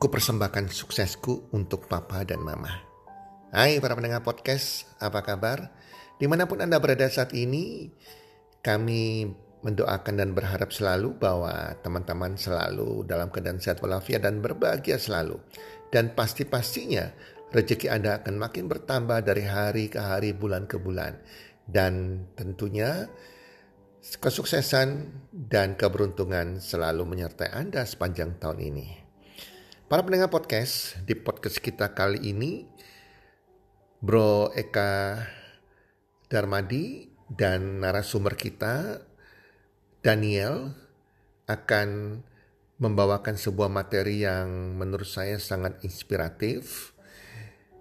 Kupersembahkan suksesku untuk papa dan mama. Hai para pendengar podcast, apa kabar? Di mana pun Anda berada saat ini, kami mendoakan dan berharap selalu bahwa teman-teman selalu dalam keadaan sehat walafiat dan berbahagia selalu. Dan pasti-pastinya rezeki Anda akan makin bertambah dari hari ke hari, bulan ke bulan. Dan tentunya kesuksesan dan keberuntungan selalu menyertai Anda sepanjang tahun ini. Para pendengar podcast, di podcast kita kali ini, Bro Eka Darmadi dan narasumber kita, Daniel, akan membawakan sebuah materi yang menurut saya sangat inspiratif.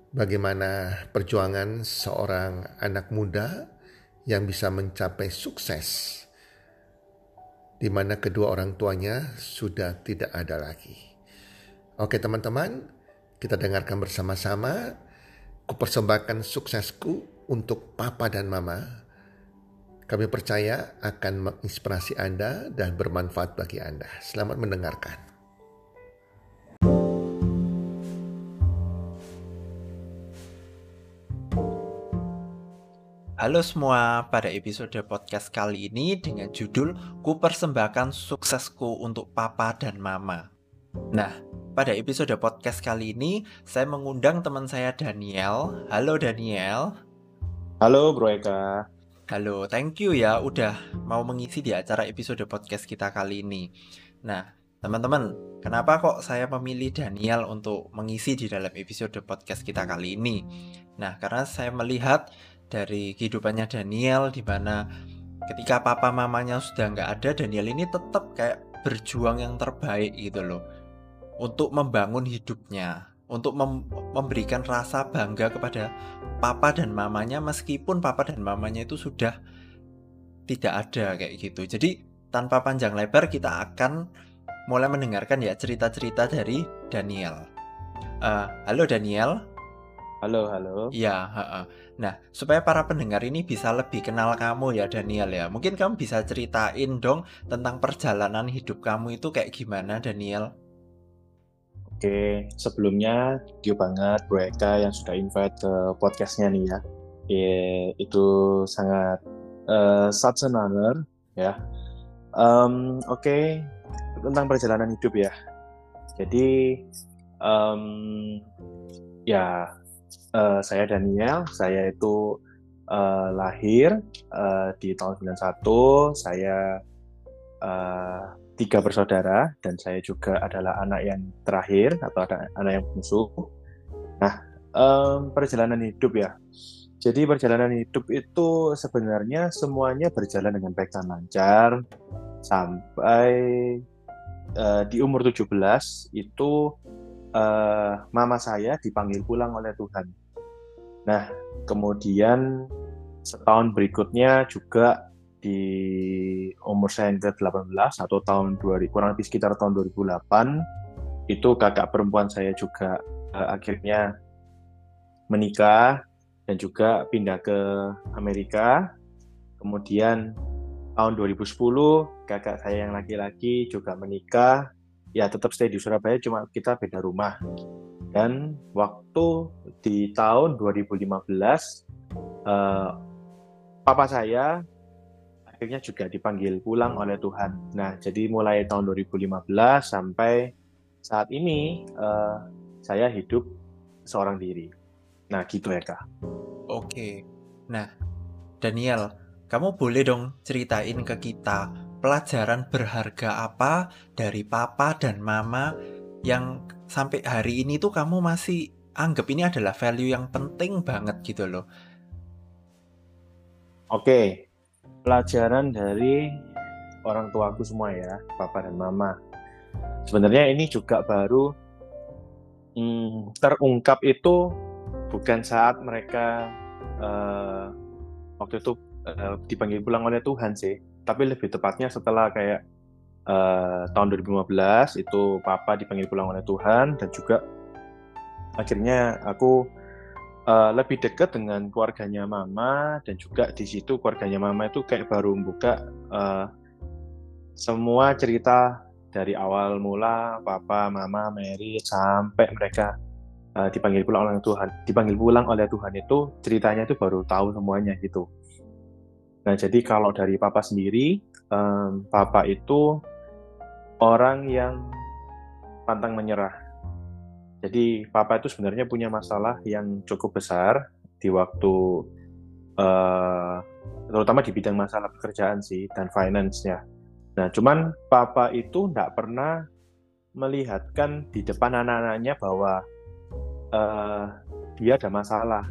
Bagaimana perjuangan seorang anak muda yang bisa mencapai sukses, di mana kedua orang tuanya sudah tidak ada lagi. Oke teman-teman, kita dengarkan bersama-sama. Kupersembahkan suksesku untuk papa dan mama. Kami percaya akan menginspirasi Anda dan bermanfaat bagi Anda. Selamat mendengarkan. Halo semua, pada episode podcast kali ini dengan judul Ku Persembahkan Suksesku untuk Papa dan Mama. Nah, pada episode podcast kali ini, saya mengundang teman saya Daniel. Halo Daniel. Halo Bro Eka. Halo, thank you ya udah mau mengisi di acara episode podcast kita kali ini. Nah, teman-teman, kenapa kok saya memilih Daniel untuk mengisi di dalam episode podcast kita kali ini? Nah, karena saya melihat dari kehidupannya Daniel di mana ketika papa mamanya sudah nggak ada, Daniel ini tetap kayak berjuang yang terbaik gitu loh untuk membangun hidupnya, untuk mem memberikan rasa bangga kepada papa dan mamanya meskipun papa dan mamanya itu sudah tidak ada kayak gitu. Jadi tanpa panjang lebar kita akan mulai mendengarkan ya cerita-cerita dari Daniel. Uh, halo Daniel. Halo, halo. Ya, uh, uh. nah supaya para pendengar ini bisa lebih kenal kamu ya Daniel ya. Mungkin kamu bisa ceritain dong tentang perjalanan hidup kamu itu kayak gimana Daniel? Oke, sebelumnya thank you banget Bro Eka yang sudah invite ke podcastnya nih ya. Yeah, itu sangat uh, such an honor ya. Um, Oke, okay. tentang perjalanan hidup ya. Jadi um, ya uh, saya Daniel, saya itu uh, lahir uh, di tahun 91, saya uh, tiga bersaudara dan saya juga adalah anak yang terakhir atau ada anak yang musuh. Nah, um, perjalanan hidup ya. Jadi perjalanan hidup itu sebenarnya semuanya berjalan dengan baik dan lancar sampai uh, di umur 17 itu uh, mama saya dipanggil pulang oleh Tuhan. Nah, kemudian setahun berikutnya juga di umur saya yang ke-18 atau tahun 2000 kurang lebih sekitar tahun 2008 itu kakak perempuan saya juga uh, akhirnya menikah dan juga pindah ke Amerika. Kemudian tahun 2010 kakak saya yang laki-laki juga menikah. Ya tetap stay di Surabaya cuma kita beda rumah. Dan waktu di tahun 2015 uh, eh, papa saya akhirnya juga dipanggil pulang oleh Tuhan. Nah, jadi mulai tahun 2015 sampai saat ini uh, saya hidup seorang diri. Nah, gitu ya, Kak. Oke. Nah, Daniel, kamu boleh dong ceritain ke kita pelajaran berharga apa dari papa dan mama yang sampai hari ini tuh kamu masih anggap ini adalah value yang penting banget gitu loh. Oke, pelajaran dari orang tuaku semua ya, papa dan mama. Sebenarnya ini juga baru hmm, terungkap itu bukan saat mereka uh, waktu itu uh, dipanggil pulang oleh Tuhan sih, tapi lebih tepatnya setelah kayak uh, tahun 2015 itu papa dipanggil pulang oleh Tuhan dan juga akhirnya aku uh, lebih dekat dengan keluarganya mama dan juga di situ keluarganya mama itu kayak baru membuka uh, semua cerita dari awal mula papa, mama, Mary sampai mereka uh, dipanggil pulang oleh Tuhan, dipanggil pulang oleh Tuhan itu ceritanya itu baru tahu semuanya gitu. Nah jadi kalau dari papa sendiri, um, papa itu orang yang pantang menyerah. Jadi papa itu sebenarnya punya masalah yang cukup besar di waktu uh, terutama di bidang masalah pekerjaan sih dan finance-nya Nah, cuman papa itu nggak pernah melihatkan di depan anak-anaknya bahwa uh, dia ada masalah,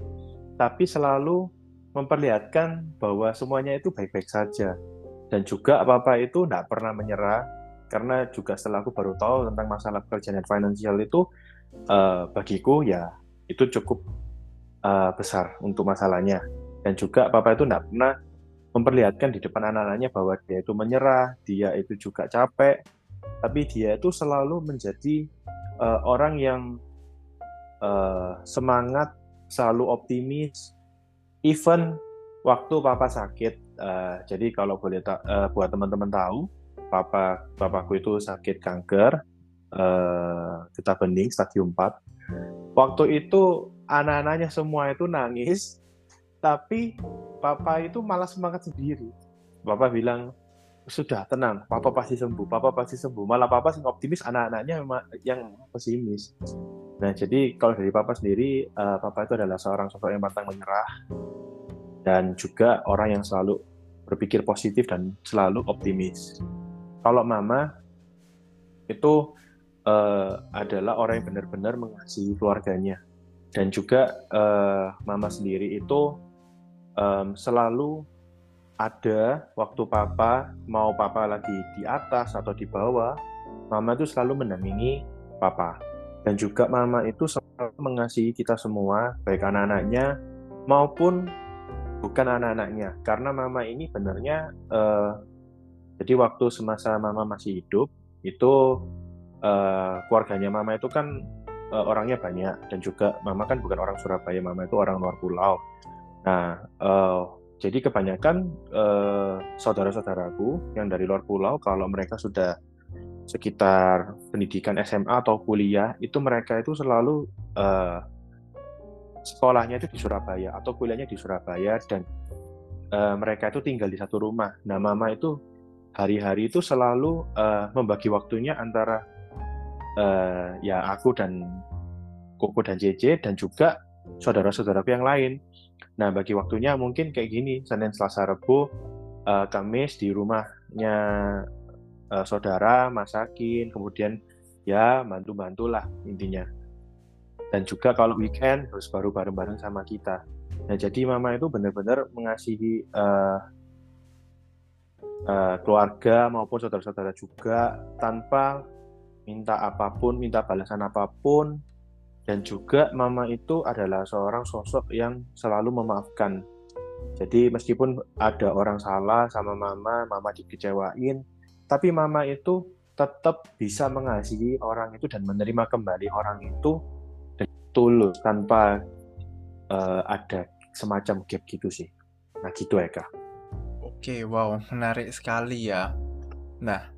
tapi selalu memperlihatkan bahwa semuanya itu baik-baik saja. Dan juga papa itu nggak pernah menyerah, karena juga setelah aku baru tahu tentang masalah pekerjaan dan finansial itu, uh, bagiku ya itu cukup uh, besar untuk masalahnya. Dan juga papa itu nggak pernah memperlihatkan di depan anak-anaknya bahwa dia itu menyerah, dia itu juga capek, tapi dia itu selalu menjadi uh, orang yang uh, semangat, selalu optimis, even waktu papa sakit. Uh, jadi kalau boleh uh, buat teman-teman tahu, papa papaku itu sakit kanker, uh, kita bening stadium 4. Waktu itu anak-anaknya semua itu nangis, tapi papa itu malah semangat sendiri. Papa bilang sudah tenang papa pasti sembuh papa pasti sembuh. Malah papa sih optimis anak-anaknya yang pesimis. Nah jadi kalau dari papa sendiri uh, papa itu adalah seorang sosok yang pantang menyerah dan juga orang yang selalu berpikir positif dan selalu optimis. Kalau mama itu uh, adalah orang yang benar-benar mengasihi keluarganya dan juga uh, mama sendiri itu um, selalu ada waktu papa mau papa lagi di atas atau di bawah, mama itu selalu mendampingi papa. Dan juga mama itu selalu mengasihi kita semua, baik anak-anaknya maupun bukan anak-anaknya. Karena mama ini benarnya, uh, jadi waktu semasa mama masih hidup, itu uh, keluarganya mama itu kan uh, orangnya banyak. Dan juga mama kan bukan orang Surabaya, mama itu orang luar pulau. Nah, uh, jadi kebanyakan uh, saudara-saudaraku yang dari luar pulau, kalau mereka sudah sekitar pendidikan SMA atau kuliah, itu mereka itu selalu uh, sekolahnya itu di Surabaya atau kuliahnya di Surabaya dan uh, mereka itu tinggal di satu rumah. Nah, mama itu hari-hari itu selalu uh, membagi waktunya antara uh, ya aku dan Koko dan JJ dan juga saudara-saudaraku yang lain. Nah, bagi waktunya mungkin kayak gini, Senin, Selasa, Rabu, uh, Kamis di rumahnya uh, saudara, masakin, kemudian ya bantu-bantulah intinya. Dan juga kalau weekend harus baru bareng-bareng sama kita. Nah, jadi mama itu benar-benar mengasihi uh, keluarga maupun saudara-saudara juga tanpa minta apa pun, minta balasan apa pun, dan juga mama itu adalah seorang sosok yang selalu memaafkan. Jadi meskipun ada orang salah sama mama, mama dikecewain, tapi mama itu tetap bisa mengasihi orang itu dan menerima kembali orang itu tulus tanpa uh, ada semacam gap gitu sih. Nah gitu Eka. Oke, wow, menarik sekali ya. Nah,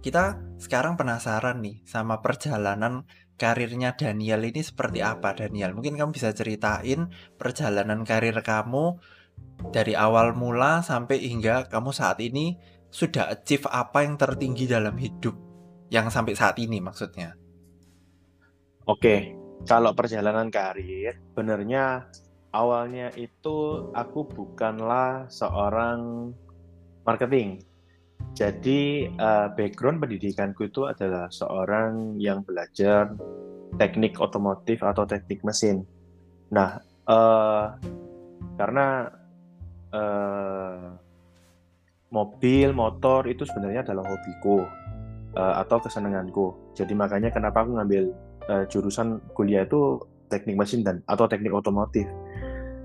kita sekarang penasaran nih sama perjalanan karirnya Daniel ini seperti apa Daniel? Mungkin kamu bisa ceritain perjalanan karir kamu dari awal mula sampai hingga kamu saat ini sudah achieve apa yang tertinggi dalam hidup yang sampai saat ini maksudnya. Oke, kalau perjalanan karir, benernya awalnya itu aku bukanlah seorang marketing. Jadi uh, background pendidikanku itu adalah seorang yang belajar teknik otomotif atau teknik mesin. Nah, uh, karena uh, mobil, motor itu sebenarnya adalah hobiku uh, atau kesenanganku. Jadi makanya kenapa aku ngambil uh, jurusan kuliah itu teknik mesin dan atau teknik otomotif.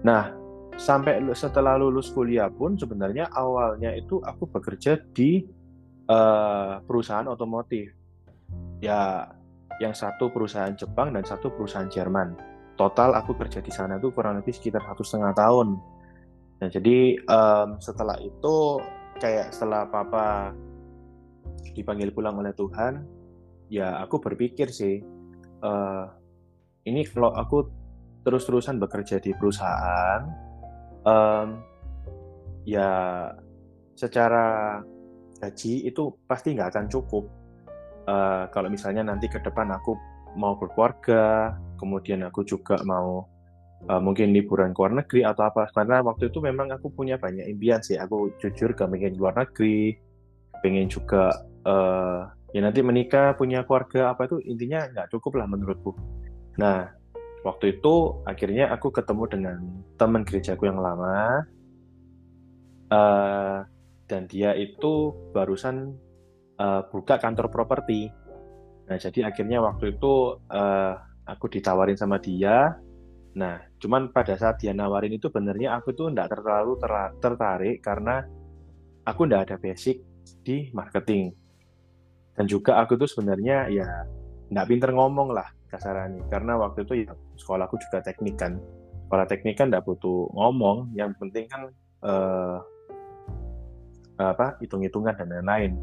Nah, sampai setelah lulus kuliah pun sebenarnya awalnya itu aku bekerja di uh, perusahaan otomotif. Ya, yang satu perusahaan Jepang dan satu perusahaan Jerman. Total aku kerja di sana itu kurang lebih sekitar satu setengah tahun. Nah, jadi um, setelah itu kayak setelah papa dipanggil pulang oleh Tuhan, ya aku berpikir sih, uh, ini kalau aku terus-terusan bekerja di perusahaan, um, ya secara gaji itu pasti nggak akan cukup. Uh, kalau misalnya nanti ke depan aku mau berkeluarga, kemudian aku juga mau uh, mungkin liburan ke luar negeri atau apa. Karena waktu itu memang aku punya banyak impian sih. Aku jujur gak pengen luar negeri, pengen juga uh, ya nanti menikah punya keluarga apa itu intinya nggak cukup lah menurutku. Nah waktu itu akhirnya aku ketemu dengan teman gerejaku yang lama. Uh, dan dia itu barusan uh, buka kantor properti. Nah, jadi akhirnya waktu itu uh, aku ditawarin sama dia. Nah, cuman pada saat dia nawarin itu benernya aku tuh nggak terlalu ter tertarik karena aku nggak ada basic di marketing. Dan juga aku tuh sebenarnya ya nggak pinter ngomong lah kasarannya. Karena waktu itu ya sekolahku juga teknik kan. Sekolah teknik kan nggak butuh ngomong, yang penting kan uh, apa hitung-hitungan dan lain-lain.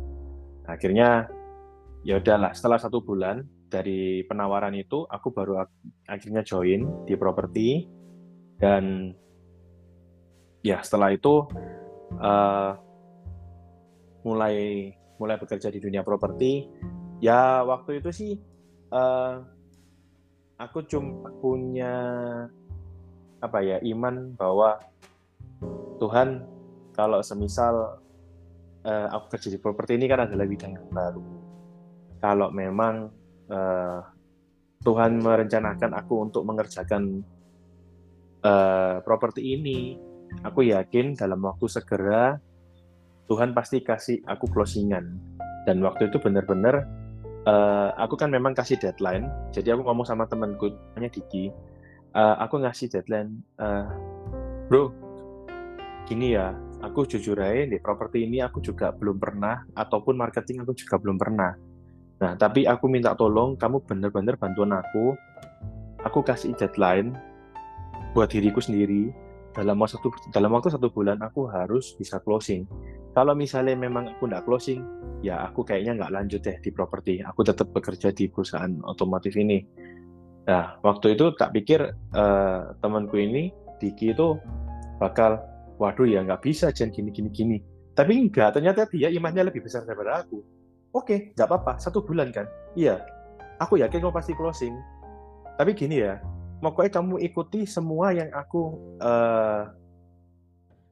Akhirnya ya udahlah setelah satu bulan dari penawaran itu aku baru akhirnya join di properti dan ya setelah itu uh, mulai mulai bekerja di dunia properti ya waktu itu sih uh, aku cuma punya apa ya iman bahwa Tuhan kalau semisal uh, aku kerja di properti ini kan adalah bidang yang baru. Kalau memang uh, Tuhan merencanakan aku untuk mengerjakan uh, properti ini, aku yakin dalam waktu segera Tuhan pasti kasih aku closingan. Dan waktu itu benar-benar uh, aku kan memang kasih deadline. Jadi aku ngomong sama temanku, namanya Diki, uh, aku ngasih deadline, uh, bro, gini ya, aku jujur aja di properti ini aku juga belum pernah ataupun marketing aku juga belum pernah. Nah, tapi aku minta tolong kamu bener-bener bantuan aku. Aku kasih deadline buat diriku sendiri dalam waktu dalam waktu satu bulan aku harus bisa closing. Kalau misalnya memang aku nggak closing, ya aku kayaknya nggak lanjut deh di properti. Aku tetap bekerja di perusahaan otomotif ini. Nah, waktu itu tak pikir uh, temanku ini Diki itu bakal waduh ya nggak bisa Jen gini gini gini tapi enggak ternyata dia imannya lebih besar daripada aku oke nggak apa-apa satu bulan kan iya aku yakin kamu pasti closing tapi gini ya pokoknya kamu ikuti semua yang aku uh,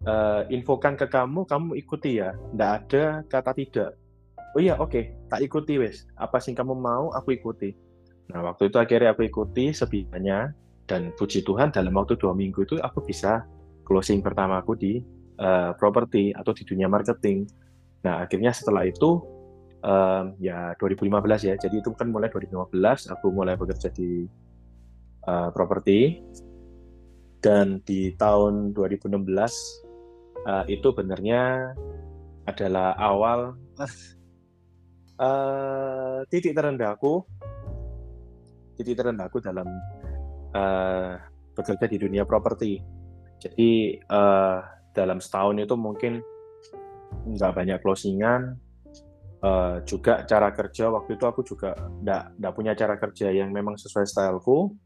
uh, infokan ke kamu kamu ikuti ya nggak ada kata tidak oh iya oke okay. tak ikuti wes apa sih kamu mau aku ikuti nah waktu itu akhirnya aku ikuti sebisanya dan puji Tuhan dalam waktu dua minggu itu aku bisa closing pertama aku di uh, properti atau di dunia marketing. Nah, akhirnya setelah itu um, ya 2015 ya. Jadi itu kan mulai 2015 aku mulai bekerja di uh, properti dan di tahun 2016 uh, itu benernya adalah awal uh, titik terendahku titik terendahku dalam uh, bekerja di dunia properti jadi uh, dalam setahun itu mungkin nggak banyak closingan. Uh, juga cara kerja waktu itu aku juga nggak punya cara kerja yang memang sesuai styleku.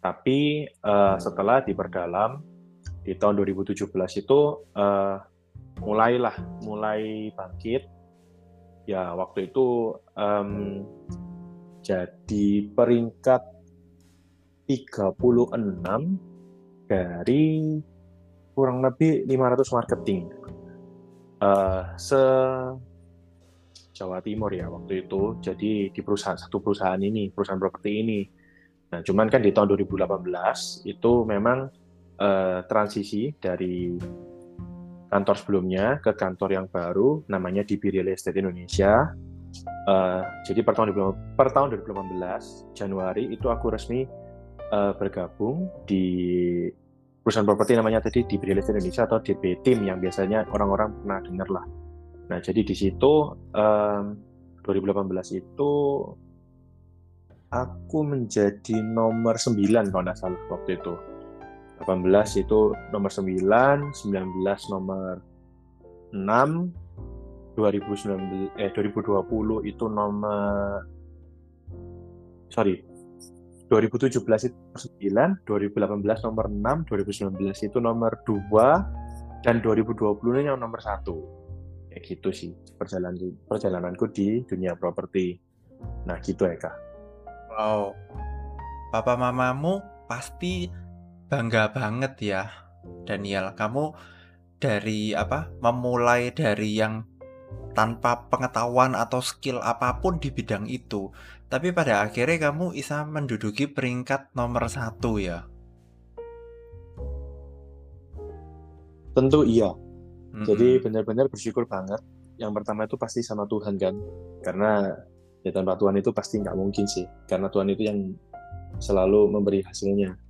Tapi uh, setelah diperdalam di tahun 2017 itu uh, mulailah mulai bangkit. Ya waktu itu um, jadi peringkat 36 dari kurang lebih 500 marketing uh, se Jawa Timur ya waktu itu. Jadi di perusahaan satu perusahaan ini, perusahaan properti ini. Nah, cuman kan di tahun 2018 itu memang uh, transisi dari kantor sebelumnya ke kantor yang baru namanya DB Real Estate Indonesia. Uh, jadi per tahun, per tahun 2018 Januari itu aku resmi uh, bergabung di perusahaan properti namanya tadi di Real Estate Indonesia atau DP Team yang biasanya orang-orang pernah dengar lah. Nah, jadi di situ um, 2018 itu aku menjadi nomor 9 kalau tidak salah waktu itu. 18 itu nomor 9, 19 nomor 6, 2019 eh 2020 itu nomor sorry 2017 itu nomor 9, 2018 nomor 6, 2019 itu nomor 2, dan 2020 ini yang nomor 1. Kayak gitu sih perjalanan perjalananku di dunia properti. Nah gitu Eka. Wow, papa mamamu pasti bangga banget ya, Daniel. Kamu dari apa? Memulai dari yang tanpa pengetahuan atau skill apa pun di bidang itu, tapi pada akhirnya kamu bisa menduduki peringkat nomor satu ya. Tentu iya. Mm-hmm. Jadi benar-benar bersyukur banget. Yang pertama itu pasti sama Tuhan kan, karena ya tanpa Tuhan itu pasti nggak mungkin sih, karena Tuhan itu yang selalu memberi hasilnya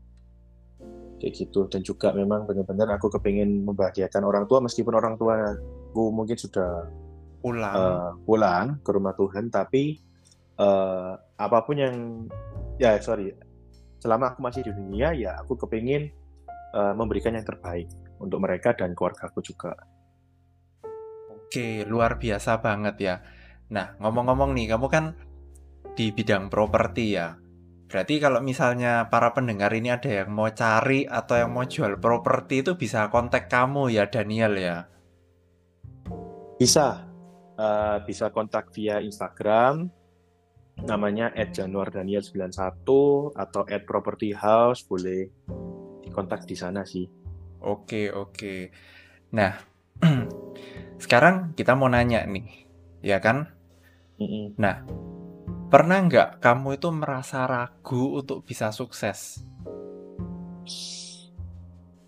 kayak gitu. Dan juga memang benar-benar aku kepingin membahagiakan orang tua meskipun orang tua aku mungkin sudah pulang. uh, pulang ke rumah Tuhan tapi uh, apa pun yang ya sorry selama aku masih di dunia ya aku kepingin uh, memberikan yang terbaik untuk mereka dan keluarga aku juga. Oke luar biasa banget ya. Nah ngomong-ngomong nih kamu kan di bidang properti ya berarti kalau misalnya para pendengar ini ada yang mau cari atau yang mau jual properti itu bisa kontak kamu ya Daniel ya bisa uh, bisa kontak via Instagram namanya @januardaniel91 atau @propertyhouse boleh dikontak di sana sih. Oke, oke. Nah, sekarang kita mau nanya nih, ya kan? Mm -mm. Nah, pernah nggak kamu itu merasa ragu untuk bisa sukses?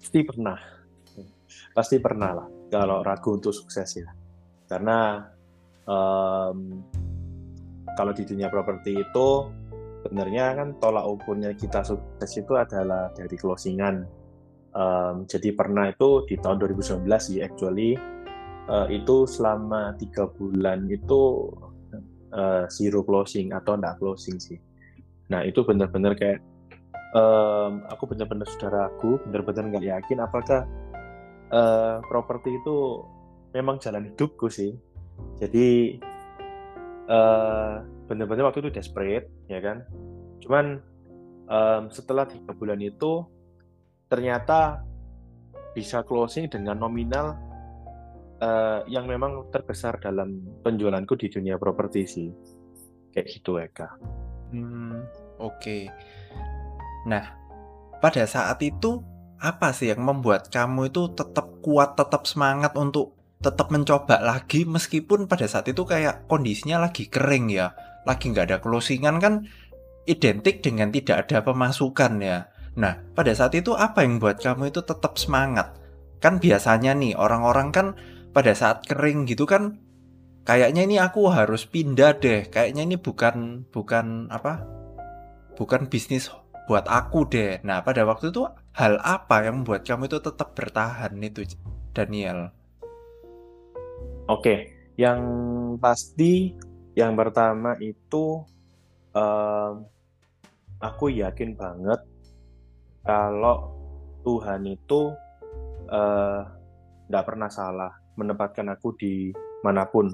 Pasti pernah. Pasti pernah lah kalau ragu untuk sukses ya. Karena um, kalau di dunia properti itu sebenarnya kan tolak ukurnya kita sukses itu adalah dari closingan. Um, jadi pernah itu di tahun 2019 sih actually uh, itu selama tiga bulan itu uh, zero closing atau enggak closing sih. Nah itu benar-benar kayak um, aku benar-benar sudah ragu, benar-benar nggak yakin apakah uh, properti itu memang jalan hidupku sih jadi uh, benar-benar waktu itu desperate ya kan cuman um, setelah tiga bulan itu ternyata bisa closing dengan nominal uh, yang memang terbesar dalam penjualanku di dunia properti sih kayak gitu Eka. Hmm, oke. Okay. Nah, pada saat itu apa sih yang membuat kamu itu tetap kuat, tetap semangat untuk tetap mencoba lagi meskipun pada saat itu kayak kondisinya lagi kering ya lagi nggak ada closingan kan identik dengan tidak ada pemasukan ya nah pada saat itu apa yang buat kamu itu tetap semangat kan biasanya nih orang-orang kan pada saat kering gitu kan kayaknya ini aku harus pindah deh. Kayaknya ini bukan bukan apa bukan bisnis buat aku deh. Nah pada waktu itu hal apa yang membuat kamu itu tetap bertahan itu Daniel? Oke, yang pasti yang pertama itu um, aku yakin banget kalau Tuhan itu tidak uh, pernah salah menempatkan aku di mana pun.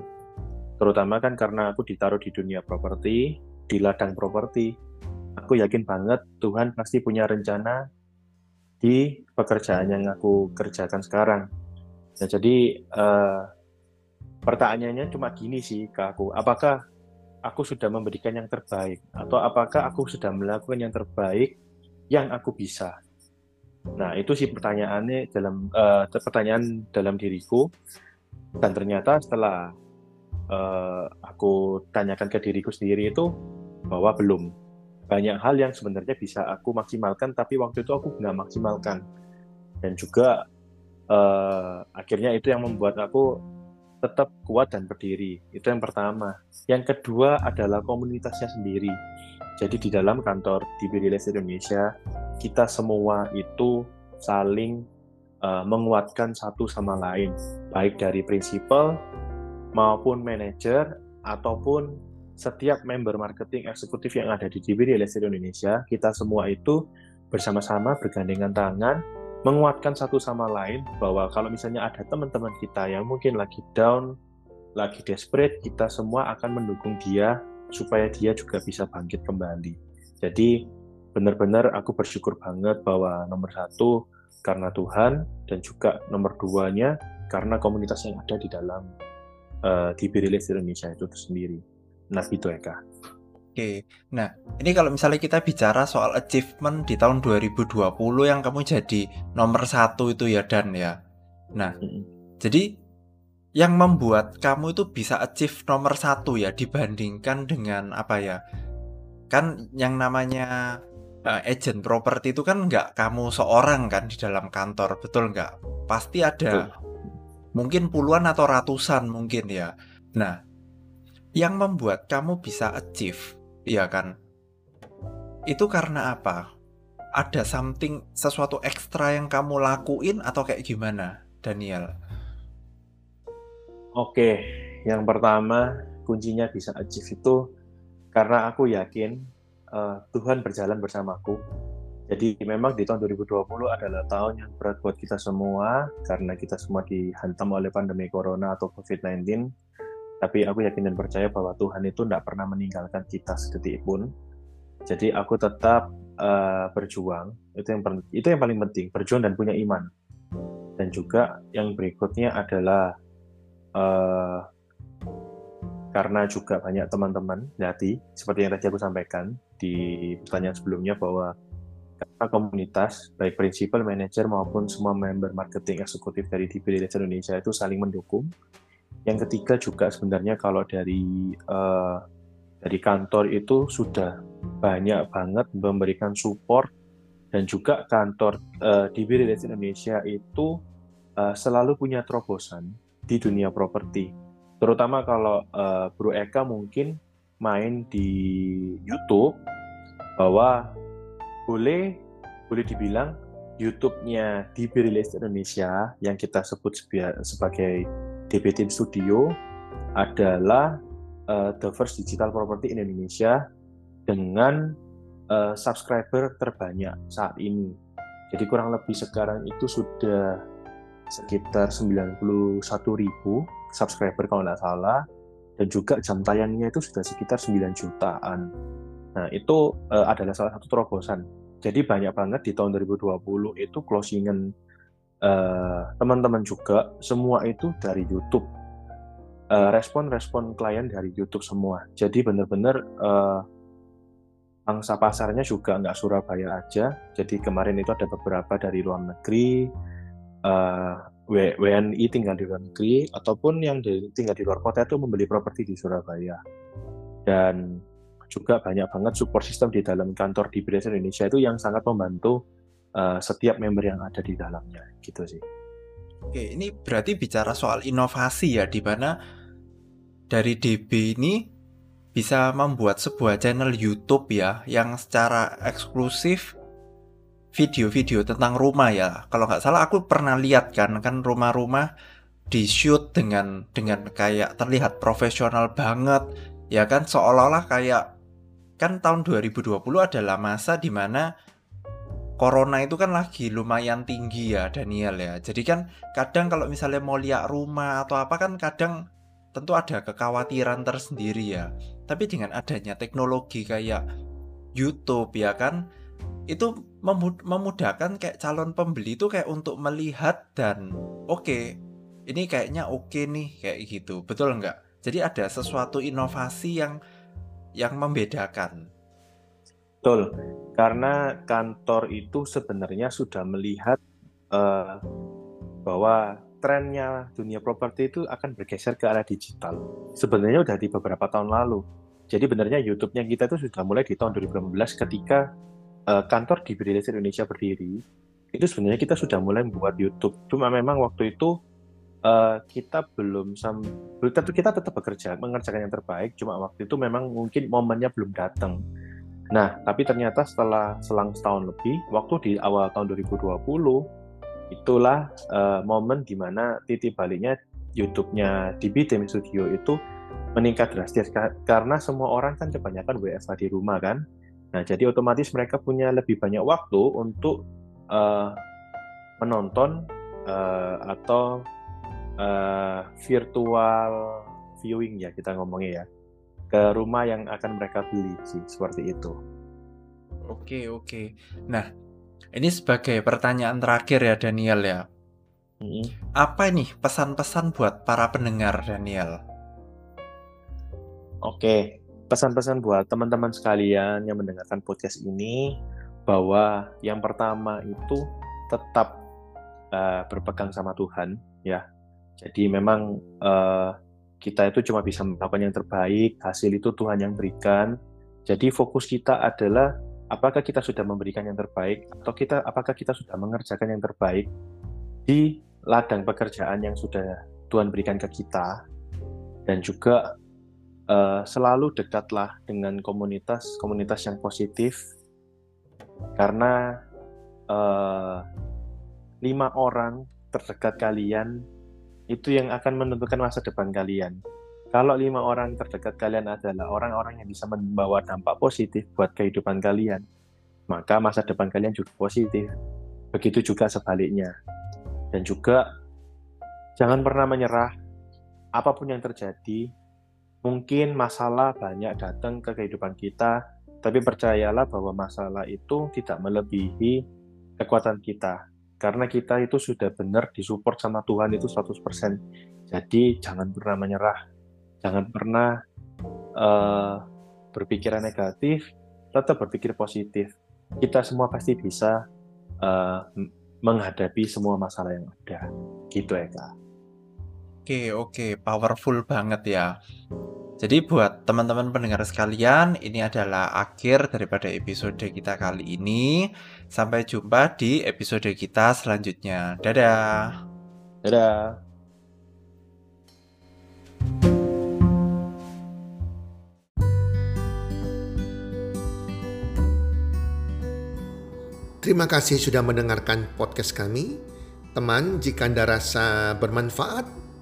Terutama kan karena aku ditaruh di dunia properti, di ladang properti. Aku yakin banget Tuhan pasti punya rencana di pekerjaan yang aku kerjakan sekarang. Nah, jadi uh, pertanyaannya cuma gini sih ke aku apakah aku sudah memberikan yang terbaik atau apakah aku sudah melakukan yang terbaik yang aku bisa nah itu sih pertanyaannya dalam uh, pertanyaan dalam diriku dan ternyata setelah uh, aku tanyakan ke diriku sendiri itu bahwa belum banyak hal yang sebenarnya bisa aku maksimalkan tapi waktu itu aku nggak maksimalkan dan juga uh, akhirnya itu yang membuat aku tetap kuat dan berdiri. Itu yang pertama. Yang kedua adalah komunitasnya sendiri. Jadi di dalam kantor di Real Indonesia, kita semua itu saling uh, menguatkan satu sama lain, baik dari prinsipal maupun manajer ataupun setiap member marketing eksekutif yang ada di DB Real Indonesia, kita semua itu bersama-sama bergandengan tangan menguatkan satu sama lain bahwa kalau misalnya ada teman-teman kita yang mungkin lagi down lagi desperate, kita semua akan mendukung dia supaya dia juga bisa bangkit kembali. Jadi benar-benar aku bersyukur banget bahwa nomor satu karena Tuhan dan juga nomor duanya karena komunitas yang ada di dalam uh, di Birilis Indonesia itu sendiri. Nah itu Eka. Oke, nah ini kalau misalnya kita bicara soal achievement di tahun 2020 yang kamu jadi nomor satu itu ya Dan ya. Nah, mm -hmm. jadi yang membuat kamu itu bisa achieve nomor satu ya dibandingkan dengan apa ya? Kan yang namanya uh, agent properti itu kan nggak kamu seorang kan di dalam kantor, betul nggak? Pasti ada betul. mungkin puluhan atau ratusan mungkin ya. Nah, yang membuat kamu bisa achieve Iya kan? Itu karena apa? Ada something sesuatu ekstra yang kamu lakuin atau kayak gimana, Daniel? Oke, yang pertama kuncinya bisa achieve itu karena aku yakin uh, Tuhan berjalan bersamaku. Jadi memang di tahun 2020 adalah tahun yang berat buat kita semua karena kita semua dihantam oleh pandemi corona atau COVID-19 tapi aku yakin dan percaya bahwa Tuhan itu tidak pernah meninggalkan kita sedetik pun. Jadi aku tetap uh, berjuang. Itu yang itu yang paling penting, berjuang dan punya iman. Dan juga yang berikutnya adalah uh, karena juga banyak teman-teman hati seperti yang tadi aku sampaikan di pertanyaan sebelumnya bahwa karena komunitas baik prinsipal manajer maupun semua member marketing eksekutif dari DB Indonesia itu saling mendukung. Yang ketiga juga sebenarnya kalau dari uh, dari kantor itu sudah banyak banget memberikan support dan juga kantor uh, di Real Indonesia itu uh, selalu punya terobosan di dunia properti. Terutama kalau uh, Bro Eka mungkin main di YouTube bahwa boleh boleh dibilang YouTube-nya di Real Indonesia yang kita sebut sebagai DB Team Studio adalah uh, the first digital property in Indonesia dengan uh, subscriber terbanyak saat ini. Jadi kurang lebih sekarang itu sudah sekitar 91 ribu subscriber kalau nggak salah. Dan juga jam tayangnya itu sudah sekitar 9 jutaan. Nah itu uh, adalah salah satu terobosan. Jadi banyak banget di tahun 2020 itu closingan Eh, teman-teman uh, juga. Semua itu dari YouTube. Eh, respon-respon uh, klien dari YouTube semua. Jadi benar-benar uh, pasarnya juga nggak Surabaya aja. Jadi kemarin itu ada beberapa dari luar negeri uh, WNI tinggal di luar negeri ataupun yang di, tinggal di luar kota itu membeli properti di Surabaya dan juga banyak banget support system di dalam kantor di British Indonesia itu yang sangat membantu uh, setiap member yang ada di dalamnya gitu sih. Oke, ini berarti bicara soal inovasi ya di mana dari DB ini bisa membuat sebuah channel YouTube ya yang secara eksklusif video-video tentang rumah ya. Kalau nggak salah aku pernah lihat kan kan rumah-rumah di shoot dengan dengan kayak terlihat profesional banget ya kan seolah-olah kayak kan tahun 2020 adalah masa di mana corona itu kan lagi lumayan tinggi ya Daniel ya. Jadi kan kadang kalau misalnya mau lihat rumah atau apa kan kadang tentu ada kekhawatiran tersendiri ya. Tapi dengan adanya teknologi kayak YouTube ya kan itu memudahkan kayak calon pembeli itu kayak untuk melihat dan oke okay, ini kayaknya oke okay nih kayak gitu. Betul nggak? Jadi ada sesuatu inovasi yang yang membedakan. Betul, karena kantor itu sebenarnya sudah melihat uh, bahwa trennya dunia properti itu akan bergeser ke arah digital. Sebenarnya udah di beberapa tahun lalu. Jadi benarnya YouTube-nya kita itu sudah mulai di tahun 2015 ketika uh, kantor di British Indonesia berdiri. Itu sebenarnya kita sudah mulai membuat YouTube. Cuma memang waktu itu uh, kita belum sam kita tetap bekerja mengerjakan yang terbaik. Cuma waktu itu memang mungkin momennya belum datang Nah, tapi ternyata setelah selang setahun lebih, waktu di awal tahun 2020, itulah uh, momen di mana titik baliknya YouTube-nya DB Team Studio itu meningkat drastis karena semua orang kan kebanyakan WFH di rumah kan. Nah, jadi otomatis mereka punya lebih banyak waktu untuk uh, menonton uh, atau uh, virtual viewing ya kita ngomongnya ya ke rumah yang akan mereka beli sih seperti itu. Oke oke. Nah ini sebagai pertanyaan terakhir ya Daniel ya. Hmm. Apa nih pesan-pesan buat para pendengar Daniel? Oke, pesan-pesan buat teman-teman sekalian yang mendengarkan podcast ini bahwa yang pertama itu tetap uh, berpegang sama Tuhan ya. Jadi memang uh, kita itu cuma bisa melakukan yang terbaik, hasil itu Tuhan yang berikan. Jadi fokus kita adalah apakah kita sudah memberikan yang terbaik atau kita apakah kita sudah mengerjakan yang terbaik di ladang pekerjaan yang sudah Tuhan berikan ke kita dan juga uh, selalu dekatlah dengan komunitas komunitas yang positif karena uh, lima orang terdekat kalian itu yang akan menentukan masa depan kalian. Kalau lima orang terdekat kalian adalah orang-orang yang bisa membawa dampak positif buat kehidupan kalian, maka masa depan kalian juga positif. Begitu juga sebaliknya. Dan juga jangan pernah menyerah apa pun yang terjadi. Mungkin masalah banyak datang ke kehidupan kita, tapi percayalah bahwa masalah itu tidak melebihi kekuatan kita karena kita itu sudah benar disupport sama Tuhan itu 100%. Jadi jangan pernah menyerah, jangan pernah uh, berpikiran negatif, tetap berpikir positif. Kita semua pasti bisa uh, menghadapi semua masalah yang ada. Gitu ya kak. Oke oke, powerful banget ya. Jadi buat teman-teman pendengar sekalian, ini adalah akhir daripada episode kita kali ini. Sampai jumpa di episode kita selanjutnya. Dadah. Dadah. Terima kasih sudah mendengarkan podcast kami. Teman, jika Anda rasa bermanfaat,